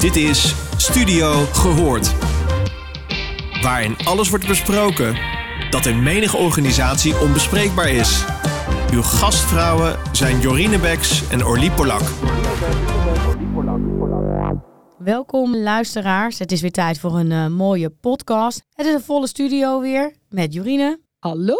Dit is Studio Gehoord. Waarin alles wordt besproken dat in menige organisatie onbespreekbaar is. Uw gastvrouwen zijn Jorine Beks en Orlie Polak. Welkom luisteraars. Het is weer tijd voor een eh, mooie podcast. Het is een volle studio weer met Jorine Hallo.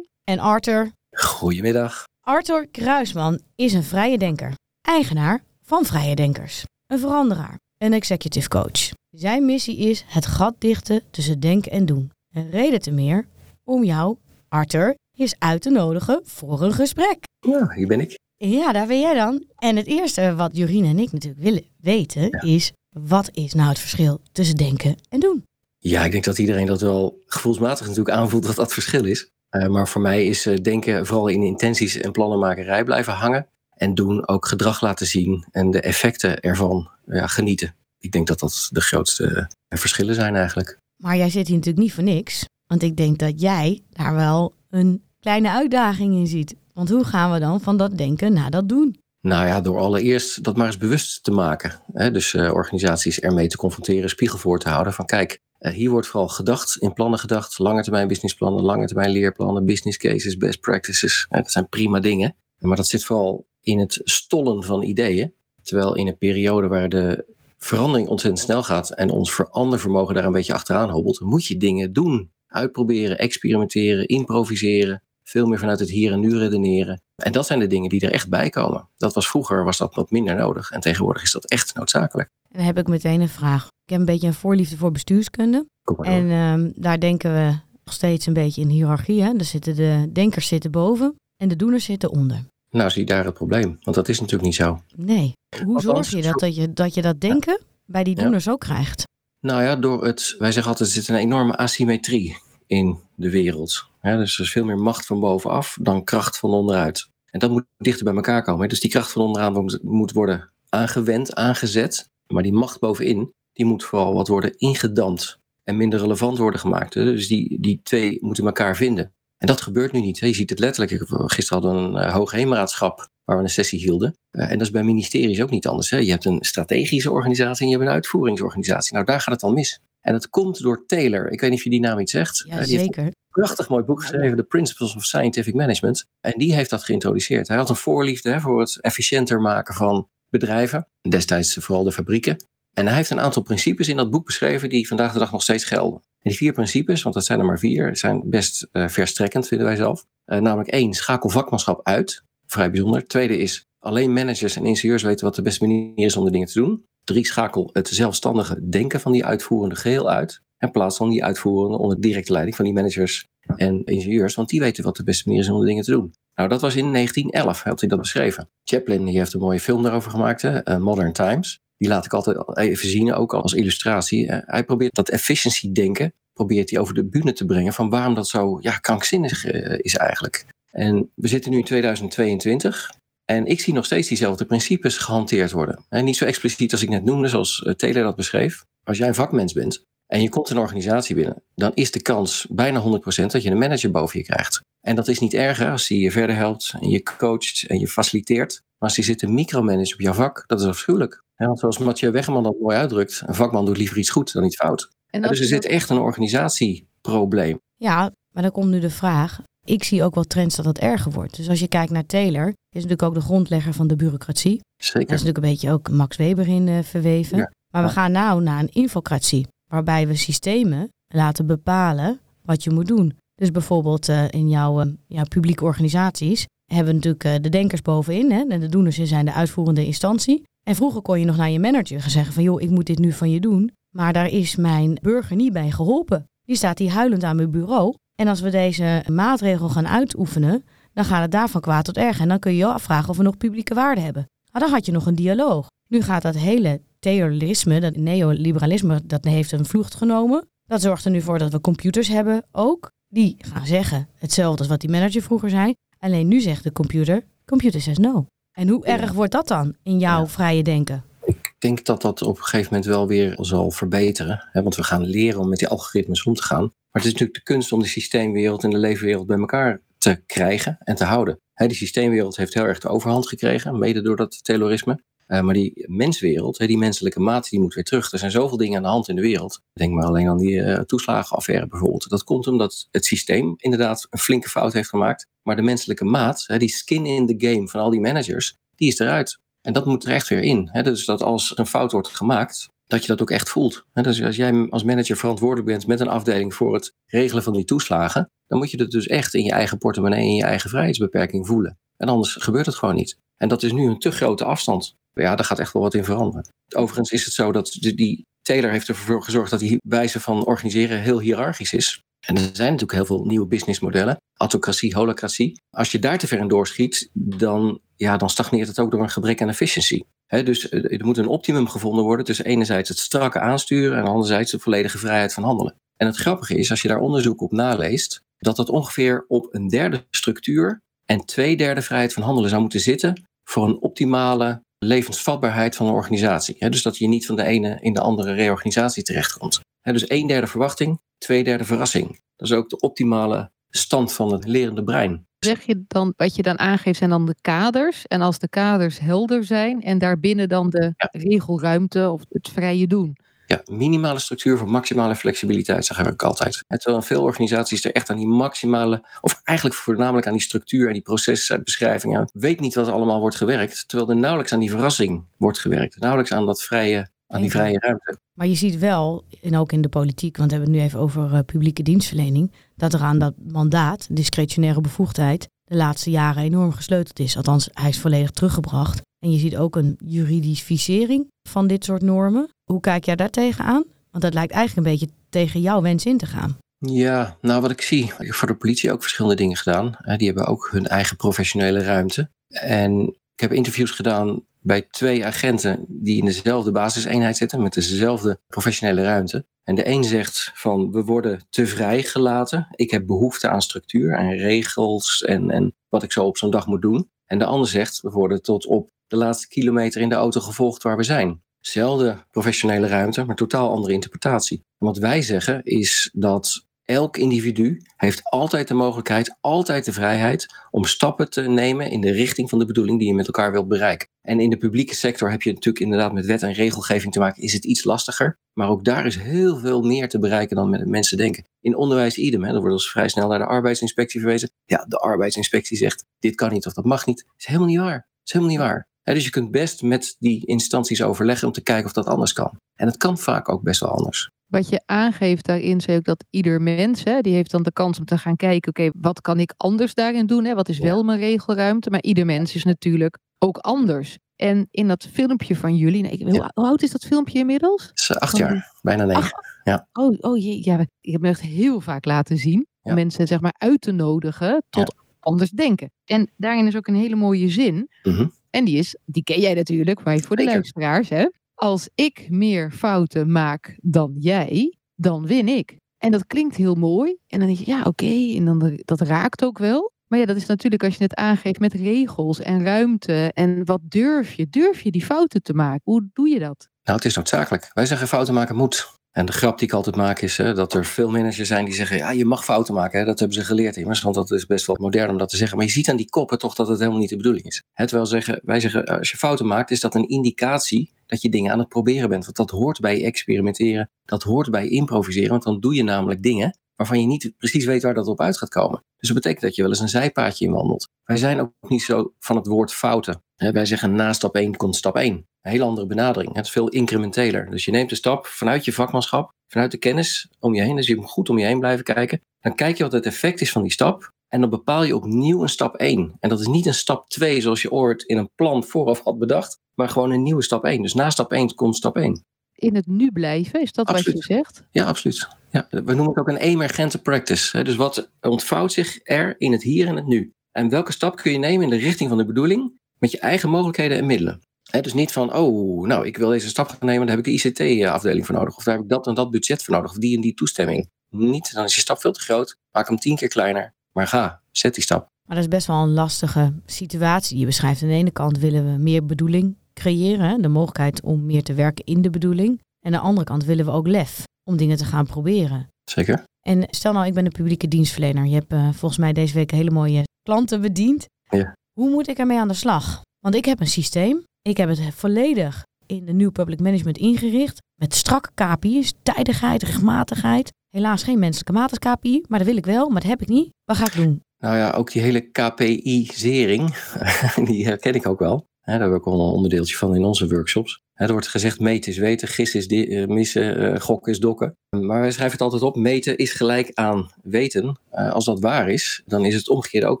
en Arthur. Goedemiddag. Arthur Kruisman is een vrije denker, eigenaar van Vrije Denkers, een veranderaar, een executive coach. Zijn missie is het gat dichten tussen denken en doen. Een reden te meer om jou, Arthur, eens uit te nodigen voor een gesprek. Ja, hier ben ik. Ja, daar ben jij dan. En het eerste wat Jorine en ik natuurlijk willen weten is... wat is nou het verschil tussen denken en doen? Ja, ik denk dat iedereen dat wel gevoelsmatig natuurlijk aanvoelt dat dat verschil is. Eh, maar voor mij is eh, denken vooral in intenties en plannenmakerij blijven hangen. En doen ook gedrag laten zien en de effecten ervan ja, genieten. Ik denk dat dat de grootste eh, verschillen zijn eigenlijk. Maar jij zit hier natuurlijk niet voor niks. Want ik denk dat jij daar wel een kleine uitdaging in ziet. Want hoe gaan we dan van dat denken naar dat doen? Nou ja, door allereerst dat maar eens bewust te maken. Hè? Dus eh, organisaties ermee te confronteren, spiegel voor te houden. Van kijk, eh, hier wordt vooral gedacht, in plannen gedacht. Lange termijn businessplannen, lange termijn leerplannen, business cases, best practices. Hè, dat zijn prima dingen. Maar dat zit vooral in het stollen van ideeën. Terwijl in een periode waar de verandering ontzettend snel gaat en ons verandervermogen daar een beetje achteraan hobbelt, moet je dingen doen. Uitproberen, experimenteren, improviseren. Veel meer vanuit het hier en nu redeneren. En dat zijn de dingen die er echt bij komen. Dat was vroeger was dat wat minder nodig. En tegenwoordig is dat echt noodzakelijk. En dan heb ik meteen een vraag. Ik heb een beetje een voorliefde voor bestuurskunde. En ehm, daar denken we nog steeds een beetje in hiërarchie. Hè? Er zitten de denkers zitten boven en de doeners zitten onder. Nou, zie je daar het probleem. Want dat is natuurlijk niet zo. Nee. Hoe zorg je dat, dat je dat, je dat denken bij die doeners ook krijgt? Nou ja, door het, wij zeggen altijd, er zit een enorme asymmetrie in de wereld. Dus er is veel meer macht van bovenaf dan kracht van onderuit. En dat moet dichter bij elkaar komen. hè. Dus die kracht van onderaan moet, moet worden aangewend, aangezet. Maar die macht bovenin, die moet vooral wat worden ingedampt. En minder relevant worden gemaakt. hè. Dus die, die twee moeten elkaar vinden. En dat gebeurt nu niet. Je ziet het letterlijk. Gisteren hadden we een uh, hoogheemraadschap waar we een sessie hielden. Eh, en dat is bij ministeries ook niet anders. Je hebt een strategische organisatie en je hebt een uitvoeringsorganisatie. Nou, daar gaat het al mis. En dat komt door Taylor. Ik weet niet of je die naam iets zegt. Ja, Eh, die heeft zeker. een prachtig mooi boek geschreven, The Principles of Scientific Management. En die heeft dat geïntroduceerd. Hij had een voorliefde hè, voor het efficiënter maken van bedrijven. Destijds vooral de fabrieken. En hij heeft een aantal principes in dat boek beschreven die vandaag de dag nog steeds gelden. Die vier principes, want dat zijn er maar vier, zijn best eh, verstrekkend, vinden wij zelf. Eh, namelijk één, schakel vakmanschap uit. Vrij bijzonder. Tweede is, alleen managers en ingenieurs weten wat de beste manier is om de dingen te doen. Drie, schakel het zelfstandige denken van die uitvoerende geheel uit. En plaats dan die uitvoerende onder directe leiding van die managers en ingenieurs, want die weten wat de beste manier is om de dingen te doen. Nou, dat was in 1911, had hij dat beschreven. Chaplin heeft een mooie film daarover gemaakt, eh, Modern Times. Die laat ik altijd even zien, ook als illustratie. Eh, hij probeert dat efficiency denken, probeert hij over de bühne te brengen van waarom dat zo ja, krankzinnig eh, is eigenlijk. En we zitten nu in 2022 en ik zie nog steeds diezelfde principes gehanteerd worden. En niet zo expliciet als ik net noemde, zoals eh, Taylor dat beschreef. Als jij een vakmens bent en je komt een organisatie binnen, dan is de kans bijna 100% dat je een manager boven je krijgt. En dat is niet erger als die je verder helpt en je coacht en je faciliteert. Maar als die zit te micromanagen op jouw vak, dat is afschuwelijk. Want zoals Mathieu Wegman dat mooi uitdrukt, een vakman doet liever iets goed dan iets fout. En dus er zit echt een organisatieprobleem. Ja, maar dan komt nu de vraag. Ik zie ook wel trends dat dat erger wordt. Dus als je kijkt naar Taylor, is natuurlijk ook de grondlegger van de bureaucratie. Daar is Zeker. natuurlijk een beetje ook Max Weber in eh, verweven. Ja. Maar we Ja. gaan nou naar een infocratie, waarbij we systemen laten bepalen wat je moet doen. Dus bijvoorbeeld eh, in jouw, eh, jouw publieke organisaties hebben we natuurlijk eh, de denkers bovenin. Hè? En de doeners zijn de uitvoerende instantie. En vroeger kon je nog naar je manager gaan zeggen van joh, ik moet dit nu van je doen. Maar daar is mijn burger niet bij geholpen. Die staat hier huilend aan mijn bureau. En als we deze maatregel gaan uitoefenen, dan gaat het daarvan kwaad tot erg. En dan kun je je afvragen of we nog publieke waarde hebben. Maar dan had je nog een dialoog. Nu gaat dat hele theorisme, dat neoliberalisme, dat heeft een vlucht genomen. Dat zorgt er nu voor dat we computers hebben ook. Die gaan zeggen hetzelfde als wat die manager vroeger zei. Alleen nu zegt de computer, computer says no. En hoe Ja. erg wordt dat dan in jouw Ja. vrije denken? Ik denk dat dat op een gegeven moment wel weer zal verbeteren. Hè, want we gaan leren om met die algoritmes om te gaan. Maar het is natuurlijk de kunst om de systeemwereld en de leefwereld bij elkaar te krijgen en te houden. Hè, die systeemwereld heeft heel erg de overhand gekregen, mede door dat terrorisme. Uh, maar die menswereld, die menselijke maat, die moet weer terug. Er zijn zoveel dingen aan de hand in de wereld. Denk maar alleen aan die uh, toeslagenaffaire bijvoorbeeld. Dat komt omdat het systeem inderdaad een flinke fout heeft gemaakt. Maar de menselijke maat, die skin in the game van al die managers, die is eruit. En dat moet er echt weer in. Dus dat als een fout wordt gemaakt, dat je dat ook echt voelt. Dus als jij als manager verantwoordelijk bent met een afdeling voor het regelen van die toeslagen, dan moet je het dus echt in je eigen portemonnee, in je eigen vrijheidsbeperking voelen. En anders gebeurt het gewoon niet. En dat is nu een te grote afstand. Ja, daar gaat echt wel wat in veranderen. Overigens is het zo dat die Taylor heeft ervoor gezorgd dat die wijze van organiseren heel hiërarchisch is. En er zijn natuurlijk heel veel nieuwe businessmodellen. Autocratie, holocratie. Als je daar te ver in doorschiet, dan, ja, dan stagneert het ook door een gebrek aan efficiëntie. dus eh, er moet een optimum gevonden worden tussen enerzijds het strakke aansturen en anderzijds de volledige vrijheid van handelen. En het grappige is, als je daar onderzoek op naleest, dat dat ongeveer op een derde structuur en twee derde vrijheid van handelen zou moeten zitten voor een optimale levensvatbaarheid van een organisatie. dus dat je niet van de ene in de andere reorganisatie terechtkomt. dus een derde verwachting, twee derde verrassing. Dat is ook de optimale stand van het lerende brein. Zeg je dan, wat je dan aangeeft zijn dan de kaders. En als de kaders helder zijn en daarbinnen dan de regelruimte of het vrije doen. Ja, minimale structuur voor maximale flexibiliteit, zeg ik altijd. En terwijl veel organisaties er echt aan die maximale, of eigenlijk voornamelijk aan die structuur en die procesbeschrijvingen, weet niet wat allemaal wordt gewerkt. Terwijl er nauwelijks aan die verrassing wordt gewerkt. Nauwelijks aan dat vrije aan die vrije ruimte. Maar je ziet wel, en ook in de politiek, want we hebben het nu even over uh, publieke dienstverlening, dat er aan dat mandaat, discretionaire bevoegdheid, de laatste jaren enorm gesleuteld is. Althans, hij is volledig teruggebracht. En je ziet ook een juridisficering van dit soort normen. Hoe kijk jij daar tegenaan? Want dat lijkt eigenlijk een beetje tegen jouw wens in te gaan. Ja, nou wat ik zie, ik heb voor de politie ook verschillende dingen gedaan. Die hebben ook hun eigen professionele ruimte. En ik heb interviews gedaan bij twee agenten die in dezelfde basiseenheid zitten, met dezelfde professionele ruimte. En de een zegt van we worden te vrij gelaten. Ik heb behoefte aan structuur en regels en, en wat ik zo op zo'n dag moet doen. En de ander zegt we worden tot op de laatste kilometer in de auto gevolgd waar we zijn. Zelfde professionele ruimte, maar totaal andere interpretatie. En wat wij zeggen is dat elk individu heeft altijd de mogelijkheid, altijd de vrijheid om stappen te nemen in de richting van de bedoeling die je met elkaar wilt bereiken. En in de publieke sector heb je natuurlijk inderdaad met wet en regelgeving te maken, is het iets lastiger. Maar ook daar is heel veel meer te bereiken dan mensen denken. In onderwijs idem, hè, dan wordt ons vrij snel naar de arbeidsinspectie verwezen. Ja, de arbeidsinspectie zegt dit kan niet of dat mag niet. Is helemaal niet waar. Is helemaal niet waar. Dus je kunt best met die instanties overleggen om te kijken of dat anders kan. En het kan vaak ook best wel anders. Wat je aangeeft daarin is ook dat ieder mens, hè, die heeft dan de kans om te gaan kijken, oké, wat kan ik anders daarin doen? Hè? Wat is wel mijn regelruimte? Maar ieder mens is natuurlijk ook anders. En in dat filmpje van jullie, hoe, oud is dat filmpje inmiddels? Is acht jaar, bijna negen. Ja. Oh, oh jee, ja, ik heb me echt heel vaak laten zien. Om mensen zeg maar uit te nodigen tot anders denken. En daarin is ook een hele mooie zin. Mhm. En die is, die ken jij natuurlijk, maar voor de luisteraars, hè? als ik meer fouten maak dan jij, dan win ik. En dat klinkt heel mooi. En dan denk je, ja, oké. En dan dat raakt ook wel. Maar ja, dat is natuurlijk als je het aangeeft met regels en ruimte. En wat durf je? Durf je die fouten te maken? Hoe doe je dat? Nou, het is noodzakelijk. Wij zeggen fouten maken moet. En de grap die ik altijd maak is hè, dat er veel managers zijn die zeggen: ja, je mag fouten maken. Hè, dat hebben ze geleerd immers, want dat is best wel modern om dat te zeggen. Maar je ziet aan die koppen toch dat het helemaal niet de bedoeling is. Het wel zeggen, wij zeggen: als je fouten maakt, is dat een indicatie dat je dingen aan het proberen bent. Want dat hoort bij experimenteren, dat hoort bij improviseren. Want dan doe je namelijk dingen waarvan je niet precies weet waar dat op uit gaat komen. Dus dat betekent dat je wel eens een zijpaadje inwandelt. Wij zijn ook niet zo van het woord fouten. Wij zeggen na stap 1 komt stap 1. Een hele andere benadering. Het is veel incrementeler. Dus je neemt de stap vanuit je vakmanschap, vanuit de kennis om je heen. Dus je moet goed om je heen blijven kijken. Dan kijk je wat het effect is van die stap. En dan bepaal je opnieuw een stap 1. En dat is niet een stap 2 zoals je ooit in een plan vooraf had bedacht, maar gewoon een nieuwe stap 1. Dus na stap 1 komt stap 1. In het nu blijven, is dat wat je zegt? Ja, absoluut. Ja, we noemen het ook een emergente practice. Dus wat ontvouwt zich er in het hier en het nu? En welke stap kun je nemen in de richting van de bedoeling met je eigen mogelijkheden en middelen? dus niet van, oh, nou, ik wil deze stap gaan nemen, daar heb ik de ICT-afdeling voor nodig. Of daar heb ik dat en dat budget voor nodig. Of die en die toestemming. Niet, dan is je stap veel te groot. Maak hem tien keer kleiner. Maar ga, zet die stap. Maar dat is best wel een lastige situatie. Je beschrijft aan de ene kant willen we meer bedoeling creëren. De mogelijkheid om meer te werken in de bedoeling. En aan de andere kant willen we ook lef om dingen te gaan proberen. Zeker. En stel nou, ik ben een publieke dienstverlener. Je hebt uh, volgens mij deze week hele mooie klanten bediend. Ja. Hoe moet ik ermee aan de slag? Want ik heb een systeem Ik heb het volledig in de New Public Management ingericht. Met strakke KPI's, tijdigheid, rechtmatigheid. Helaas geen menselijke maat KPI, maar dat wil ik wel, maar dat heb ik niet. Wat ga ik doen? Nou ja, ook die hele KPI-zering, die herken ik ook wel. Daar hebben we ook al een onderdeeltje van in onze workshops. er wordt gezegd meten is weten, gis is uh, missen, uh, gokken is dokken. Maar wij schrijven het altijd op, meten is gelijk aan weten. Uh, als dat waar is, dan is het omgekeerde ook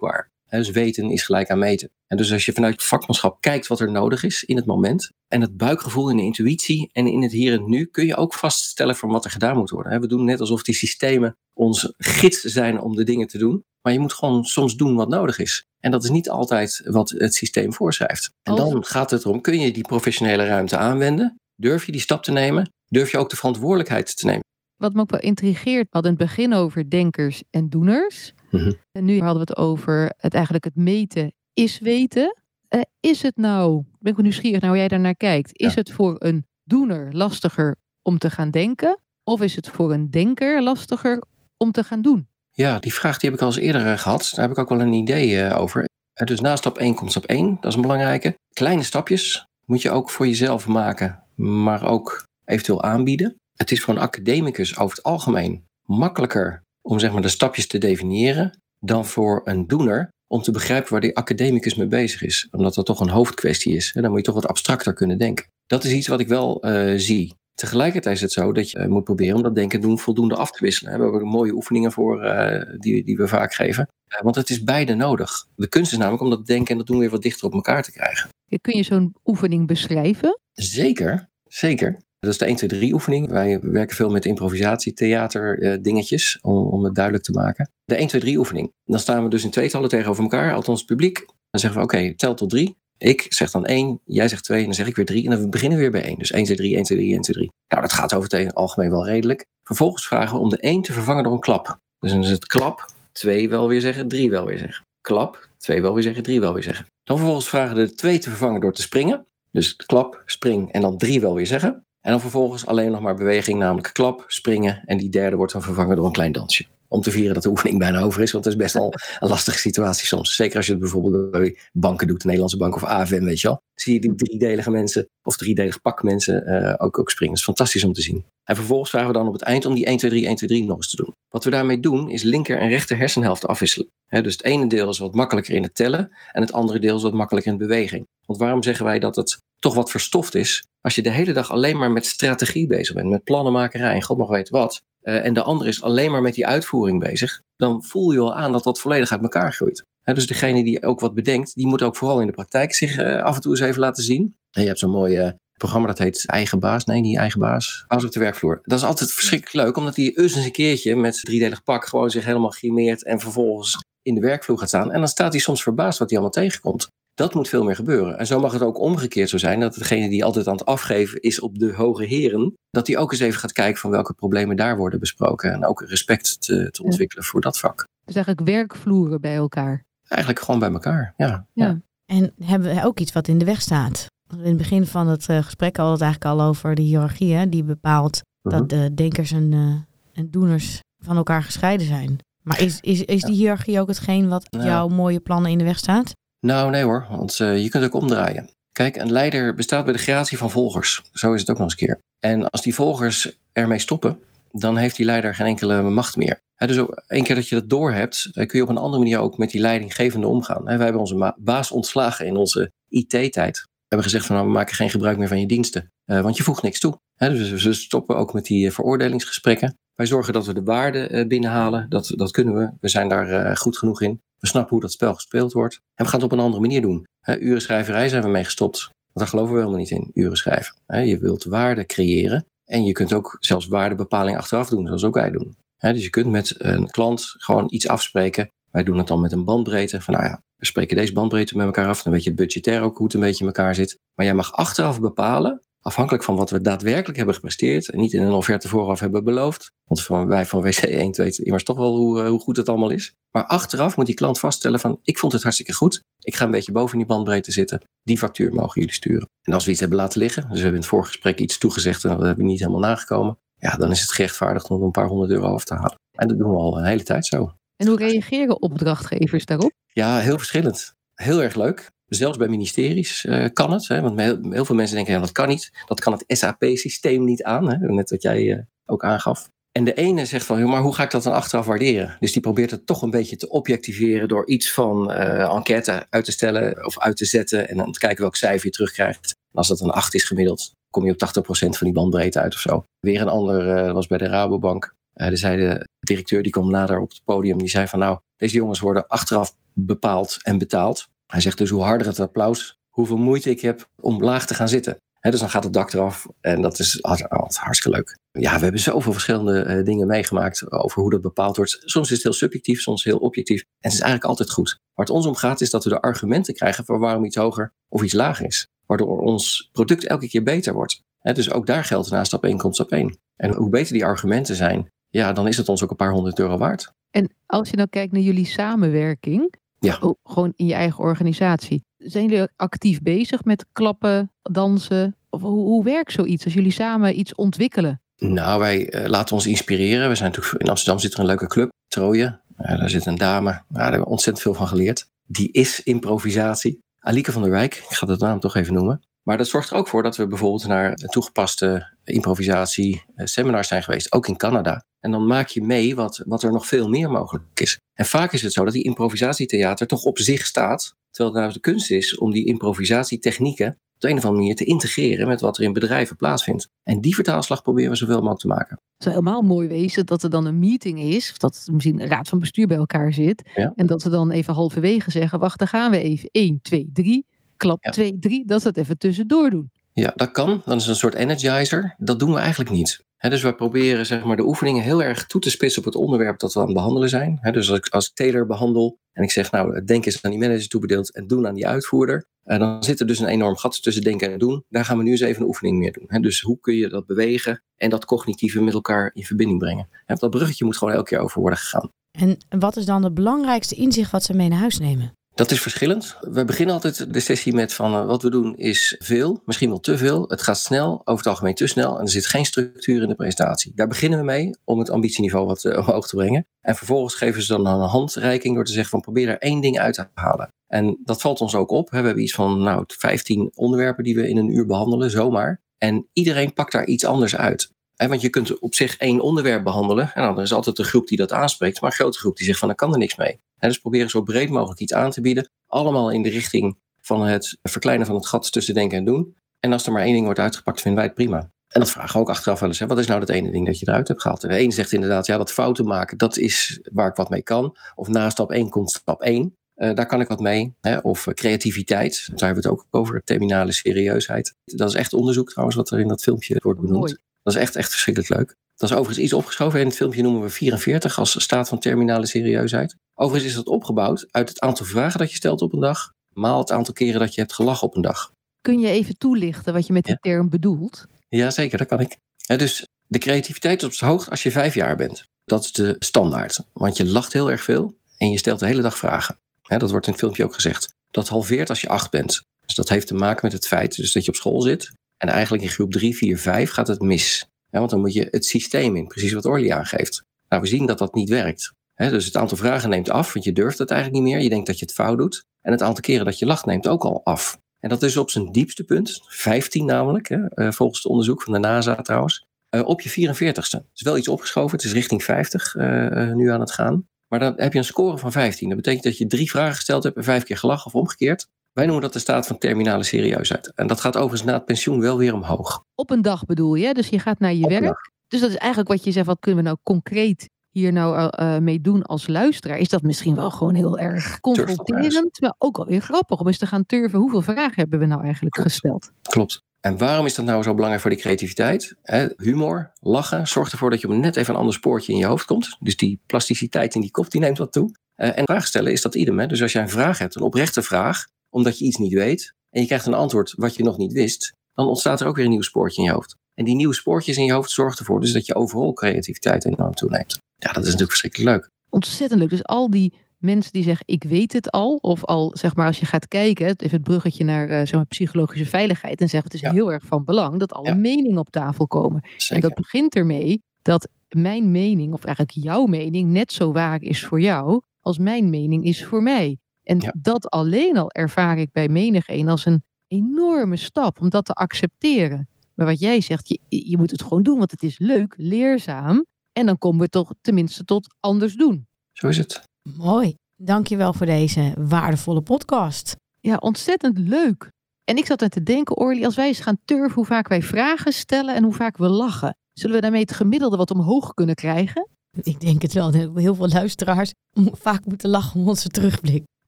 waar. Dus weten is gelijk aan meten. En dus als je vanuit vakmanschap kijkt wat er nodig is in het moment, en het buikgevoel en de intuïtie en in het hier en nu, kun je ook vaststellen van wat er gedaan moet worden. We doen net alsof die systemen ons gids zijn om de dingen te doen. Maar je moet gewoon soms doen wat nodig is. En dat is niet altijd wat het systeem voorschrijft. En dan gaat het erom, kun je die professionele ruimte aanwenden? Durf je die stap te nemen? Durf je ook de verantwoordelijkheid te nemen? Wat me ook wel intrigeert, we hadden in het begin over denkers en doeners. Mhm. En nu hadden we het over het eigenlijk het meten is weten. Uh, is het nou, ben ik wel nieuwsgierig naar hoe jij daarnaar kijkt. Is het voor een doener lastiger om te gaan denken? Of is het voor een denker lastiger om te gaan doen? Ja, die vraag die heb ik al eens eerder eh, gehad. Daar heb ik ook wel een idee uh, over. dus na stap 1 komt stap 1. Dat is een belangrijke. Kleine stapjes moet je ook voor jezelf maken, maar ook eventueel aanbieden. Het is voor een academicus over het algemeen makkelijker om zeg maar, de stapjes te definiëren dan voor een doener om te begrijpen waar die academicus mee bezig is. Omdat dat toch een hoofdkwestie is. Dan moet je toch wat abstracter kunnen denken. Dat is iets wat ik wel uh, zie. Tegelijkertijd is het zo dat je uh, moet proberen om dat denken doen voldoende af te wisselen. We hebben mooie oefeningen voor uh, die, die we vaak geven. want het is beide nodig. De kunst is namelijk om dat denken en dat doen weer wat dichter op elkaar te krijgen. Kun je zo'n oefening beschrijven? Zeker, zeker. Dat is de 1, 2, 3 oefening. Wij werken veel met improvisatie, theater, uh, dingetjes, om, om het duidelijk te maken. De 1, 2, 3 oefening. Dan staan we dus in tweetallen tegenover elkaar, althans het publiek. Dan zeggen we, oké, tel tot 3. Ik zeg dan 1, jij zegt 2 en dan zeg ik weer 3. En dan beginnen we weer bij 1. Dus 1, 2, 3, 1, 2, 3, 1, 2, 3. Nou, dat gaat over het algemeen wel redelijk. Vervolgens vragen we om de 1 te vervangen door een klap. Dus dan is het klap, 2 wel weer zeggen, 3 wel weer zeggen. Klap, 2 wel weer zeggen, 3 wel weer zeggen. Dan vervolgens vragen we de 2 te vervangen door te springen. Dus klap, spring en dan 3 wel weer zeggen. En dan vervolgens alleen nog maar beweging, namelijk klap, springen. En die derde wordt dan vervangen door een klein dansje. Om te vieren dat de oefening bijna over is. Want het is best wel een lastige situatie soms. Zeker als je het bijvoorbeeld bij banken doet, de Nederlandse bank of AFM, weet je wel. Zie je die driedelige mensen, of driedelig pak mensen uh, ook, ook springen. Dat is fantastisch om te zien. En vervolgens vragen we dan op het eind om die 1, 2, 3, 1, 2, 3 nog eens te doen. Wat we daarmee doen, is linker en rechter hersenhelft afwisselen. dus het ene deel is wat makkelijker in het tellen. En het andere deel is wat makkelijker in beweging. Want waarom zeggen wij dat het toch wat verstoft is? Als je de hele dag alleen maar met strategie bezig bent, met plannenmakerij en god mag weten wat, uh, en de andere is alleen maar met die uitvoering bezig, dan voel je al aan dat dat volledig uit elkaar groeit. dus degene die ook wat bedenkt, die moet ook vooral in de praktijk zich uh, af en toe eens even laten zien. En je hebt zo'n mooi uh, programma dat heet Eigen Baas. Nee, niet Eigen Baas. Baas op de werkvloer. Dat is altijd verschrikkelijk leuk, omdat hij eens een keertje met driedelig pak gewoon zich helemaal grimeert en vervolgens in de werkvloer gaat staan. En dan staat hij soms verbaasd wat hij allemaal tegenkomt. Dat moet veel meer gebeuren. En zo mag het ook omgekeerd zo zijn dat degene die altijd aan het afgeven is op de hoge heren, dat die ook eens even gaat kijken van welke problemen daar worden besproken. En ook respect te, te ontwikkelen voor dat vak. Dus eigenlijk werkvloeren bij elkaar. Eigenlijk gewoon bij elkaar, ja. ja. En hebben we ook iets wat in de weg staat? In het begin van het uh, gesprek hadden we het eigenlijk al over de hiërarchie, hè, die bepaalt dat mhm. de denkers en, uh, en doeners van elkaar gescheiden zijn. Maar is, is, is die hiërarchie ook hetgeen wat jouw mooie plannen in de weg staat? Nou, nee hoor, want uh, je kunt ook omdraaien. Kijk, een leider bestaat bij de gratie van volgers. Zo is het ook nog eens een keer. En als die volgers ermee stoppen, dan heeft die leider geen enkele macht meer. Dus één keer dat je dat doorhebt, eh, kun je op een andere manier ook met die leidinggevende omgaan. He, wij hebben onze baas ontslagen in onze IT-tijd. We hebben gezegd van nou, we maken geen gebruik meer van je diensten. Uh, want je voegt niks toe. He, dus we stoppen ook met die veroordelingsgesprekken. Wij zorgen dat we de waarde binnenhalen. Dat, dat kunnen we. We zijn daar goed genoeg in. We snappen hoe dat spel gespeeld wordt. En we gaan het op een andere manier doen. He, urenschrijverij zijn we mee gestopt. Want daar geloven we helemaal niet in, uren schrijven. je wilt waarde creëren. En je kunt ook zelfs waardebepaling achteraf doen, zoals ook wij doen. dus je kunt met een klant gewoon iets afspreken. Wij doen het dan met een bandbreedte. Van nou ja, we spreken deze bandbreedte met elkaar af. Dan weet je budgetair ook hoe het een beetje in elkaar zit. Maar jij mag achteraf bepalen afhankelijk van wat we daadwerkelijk hebben gepresteerd en niet in een offerte vooraf hebben beloofd. Want van, wij van WC1 weten immers toch wel hoe, eh, hoe goed het allemaal is. Maar achteraf moet die klant vaststellen van ik vond het hartstikke goed. Ik ga een beetje boven die bandbreedte zitten. Die factuur mogen jullie sturen. En als we iets hebben laten liggen, dus we hebben in het vorige iets toegezegd en dat hebben we niet helemaal nagekomen. Ja, dan is het gerechtvaardigd om een paar honderd euro af te halen. En dat doen we al een hele tijd zo. En hoe reageren opdrachtgevers daarop? Ja, heel verschillend. Heel erg leuk. Zelfs bij ministeries uh, kan het. Hè, want heel, veel mensen denken, ja, dat kan niet. Dat kan het SAP-systeem niet aan. Hè, net wat jij uh, ook aangaf. En de ene zegt van, maar hoe ga ik dat dan achteraf waarderen? Dus die probeert het toch een beetje te objectiveren door iets van uh, enquête uit te stellen of uit te zetten en dan te kijken welk cijfer je terugkrijgt. Als dat een 8 is gemiddeld, kom je op 80% van die bandbreedte uit of zo. Weer een ander was bij de Rabobank. Er zei de directeur, die kwam nader op het podium, die zei van nou, deze jongens worden achteraf bepaald en betaald. Hij zegt dus hoe harder het applaus, hoeveel moeite ik heb om laag te gaan zitten dus dan gaat het dak eraf en dat is altijd hartstikke leuk. Ja, we hebben zoveel verschillende uh, dingen meegemaakt over hoe dat bepaald wordt. Soms is het heel subjectief, soms heel objectief. En het is eigenlijk altijd goed. Waar het ons om gaat is dat we de argumenten krijgen voor waarom iets hoger of iets lager is. Waardoor ons product elke keer beter wordt. dus ook daar geldt na stap 1 komt stap 1. En hoe beter die argumenten zijn, ja, dan is het ons ook een paar honderd euro waard. En als je nou kijkt naar jullie samenwerking, ja. gewoon in je eigen organisatie. Zijn jullie actief bezig met klappen, dansen? Of hoe, hoe werkt zoiets als jullie samen iets ontwikkelen? Nou, wij uh, laten ons inspireren. We zijn natuurlijk in Amsterdam zit er een leuke club, Troje. Uh, daar zit een dame. Nou, daar hebben we ontzettend veel van geleerd. Die is improvisatie. Alieke van der Wijk, ik ga dat naam toch even noemen. Maar dat zorgt er ook voor dat we bijvoorbeeld naar toegepaste improvisatie eh, seminars zijn geweest, ook in Canada. En dan maak je mee wat, wat er nog veel meer mogelijk is. En vaak is het zo dat die improvisatietheater toch op zich staat, terwijl het nou de kunst is om die improvisatietechnieken op de een of andere manier te integreren met wat er in bedrijven plaatsvindt. En die vertaalslag proberen we zoveel mogelijk te maken. Het zou helemaal mooi wezen dat er dan een meeting is, of dat misschien een raad van bestuur bij elkaar zit. En dat we dan even halverwege zeggen, wacht, dan gaan we even 1, 2, 3, klap 2, 3, dat we het even tussendoor doen. Ja, dat kan. Dat is een soort energizer. Dat doen we eigenlijk niet dus we proberen zeg maar, de oefeningen heel erg toe te spitsen op het onderwerp dat we aan het behandelen zijn. dus als ik, als ik Taylor behandel en ik zeg, nou, denk eens aan die manager toebedeeld en doen aan die uitvoerder. Uh, dan zit er dus een enorm gat tussen denken en doen. Daar gaan we nu eens even een oefening meer doen. dus hoe kun je dat bewegen en dat cognitieve met elkaar in verbinding brengen? dat bruggetje moet gewoon elke keer over worden gegaan. En wat is dan het belangrijkste inzicht wat ze mee naar huis nemen? Dat is verschillend. We beginnen altijd de sessie met van uh, wat we doen is veel, misschien wel te veel. Het gaat snel, over het algemeen te snel en er zit geen structuur in de presentatie. Daar beginnen we mee om het ambitieniveau wat uh, omhoog te brengen. En vervolgens geven ze dan een handreiking door te zeggen van probeer er één ding uit te halen. En dat valt ons ook op. We hebben iets van nou, 15 onderwerpen die we in een uur behandelen, zomaar. En iedereen pakt daar iets anders uit. Want je kunt op zich één onderwerp behandelen. En dan is altijd een groep die dat aanspreekt. Maar een grote groep die zegt van, dan kan er niks mee. Dus proberen zo breed mogelijk iets aan te bieden. Allemaal in de richting van het verkleinen van het gat tussen denken en doen. En als er maar één ding wordt uitgepakt, vinden wij het prima. En dat vragen we ook achteraf wel eens. Hè. Wat is nou dat ene ding dat je eruit hebt gehaald? De een zegt inderdaad, ja, dat fouten maken, dat is waar ik wat mee kan. Of na stap 1 komt stap 1. Uh, daar kan ik wat mee. Hè. Of uh, creativiteit, daar hebben we het ook over. Terminale serieusheid. Dat is echt onderzoek trouwens, wat er in dat filmpje wordt benoemd. Dat is echt, echt verschrikkelijk leuk. Dat is overigens iets opgeschoven. In het filmpje noemen we 44 als staat van terminale serieusheid. Overigens is dat opgebouwd uit het aantal vragen dat je stelt op een dag, maal het aantal keren dat je hebt gelachen op een dag. Kun je even toelichten wat je met die term bedoelt? Ja, zeker, dat kan ik. dus de creativiteit is op zijn hoogst als je vijf jaar bent. Dat is de standaard. Want je lacht heel erg veel en je stelt de hele dag vragen. dat wordt in het filmpje ook gezegd. Dat halveert als je acht bent. Dus dat heeft te maken met het feit dus dat je op school zit. En eigenlijk in groep 3, 4, 5 gaat het mis. want dan moet je het systeem in, precies wat Orly aangeeft. Nou, we zien dat dat niet werkt dus het aantal vragen neemt af, want je durft het eigenlijk niet meer. Je denkt dat je het fout doet. En het aantal keren dat je lacht neemt ook al af. En dat is op zijn diepste punt, 15 namelijk, eh, volgens het onderzoek van de NASA trouwens, uh, op je 44ste. Het is wel iets opgeschoven, het is richting 50 uh, eh, nu aan het gaan. Maar dan heb je een score van 15. Dat betekent dat je drie vragen gesteld hebt en vijf keer gelachen of omgekeerd. Wij noemen dat de staat van terminale serieusheid. En dat gaat overigens na het pensioen wel weer omhoog. Op een dag bedoel je? Dus je gaat naar je werk. Dus dat is eigenlijk wat je zegt, wat kunnen we nou concreet hier nou uh, mee doen als luisteraar, is dat misschien wel gewoon heel erg confronterend, maar ook alweer grappig om eens te gaan turven. Hoeveel vragen hebben we nou eigenlijk gesteld? Klopt. En waarom is dat nou zo belangrijk voor die creativiteit? humor, lachen, zorgt ervoor dat je op net even een ander spoortje in je hoofd komt. Dus die plasticiteit in die kop, die neemt wat toe. Uh, en vraag stellen is dat idem. Hè? Dus als jij een vraag hebt, een oprechte vraag, omdat je iets niet weet, en je krijgt een antwoord wat je nog niet wist, dan ontstaat er ook weer een nieuw spoortje in je hoofd. En die nieuwe spoortjes in je hoofd zorgen ervoor dus dat je overal creativiteit enorm toeneemt. Ja, dat is natuurlijk verschrikkelijk leuk. Ontzettend leuk. Dus al die mensen die zeggen ik weet het al, of al zeg maar als je gaat kijken, even het bruggetje naar uh, zeg maar, psychologische veiligheid en zegt het is heel erg van belang dat alle meningen op tafel komen. En dat begint ermee dat mijn mening, of eigenlijk jouw mening, net zo waar is voor jou als mijn mening is voor mij. En dat alleen al ervaar ik bij menig een als een enorme stap om dat te accepteren. Maar wat jij zegt, je, je moet het gewoon doen, want het is leuk, leerzaam. En dan komen we toch tenminste tot anders doen. Zo is het. Mooi. Dankjewel voor deze waardevolle podcast. Ja, ontzettend leuk. En ik zat aan te denken, Orly, als wij eens gaan turven hoe vaak wij vragen stellen en hoe vaak we lachen. Zullen we daarmee het gemiddelde wat omhoog kunnen krijgen? Ik denk het wel. Heel veel luisteraars vaak moeten lachen om onze terugblik.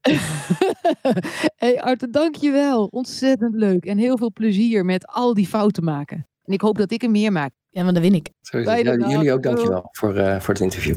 hey Arthur, dankjewel. Ontzettend leuk. En heel veel plezier met al die fouten maken. En ik hoop dat ik er meer maak. Ja, want dan win ik. Zo is het. Ja, jullie ook dankjewel voor, uh, voor het interview.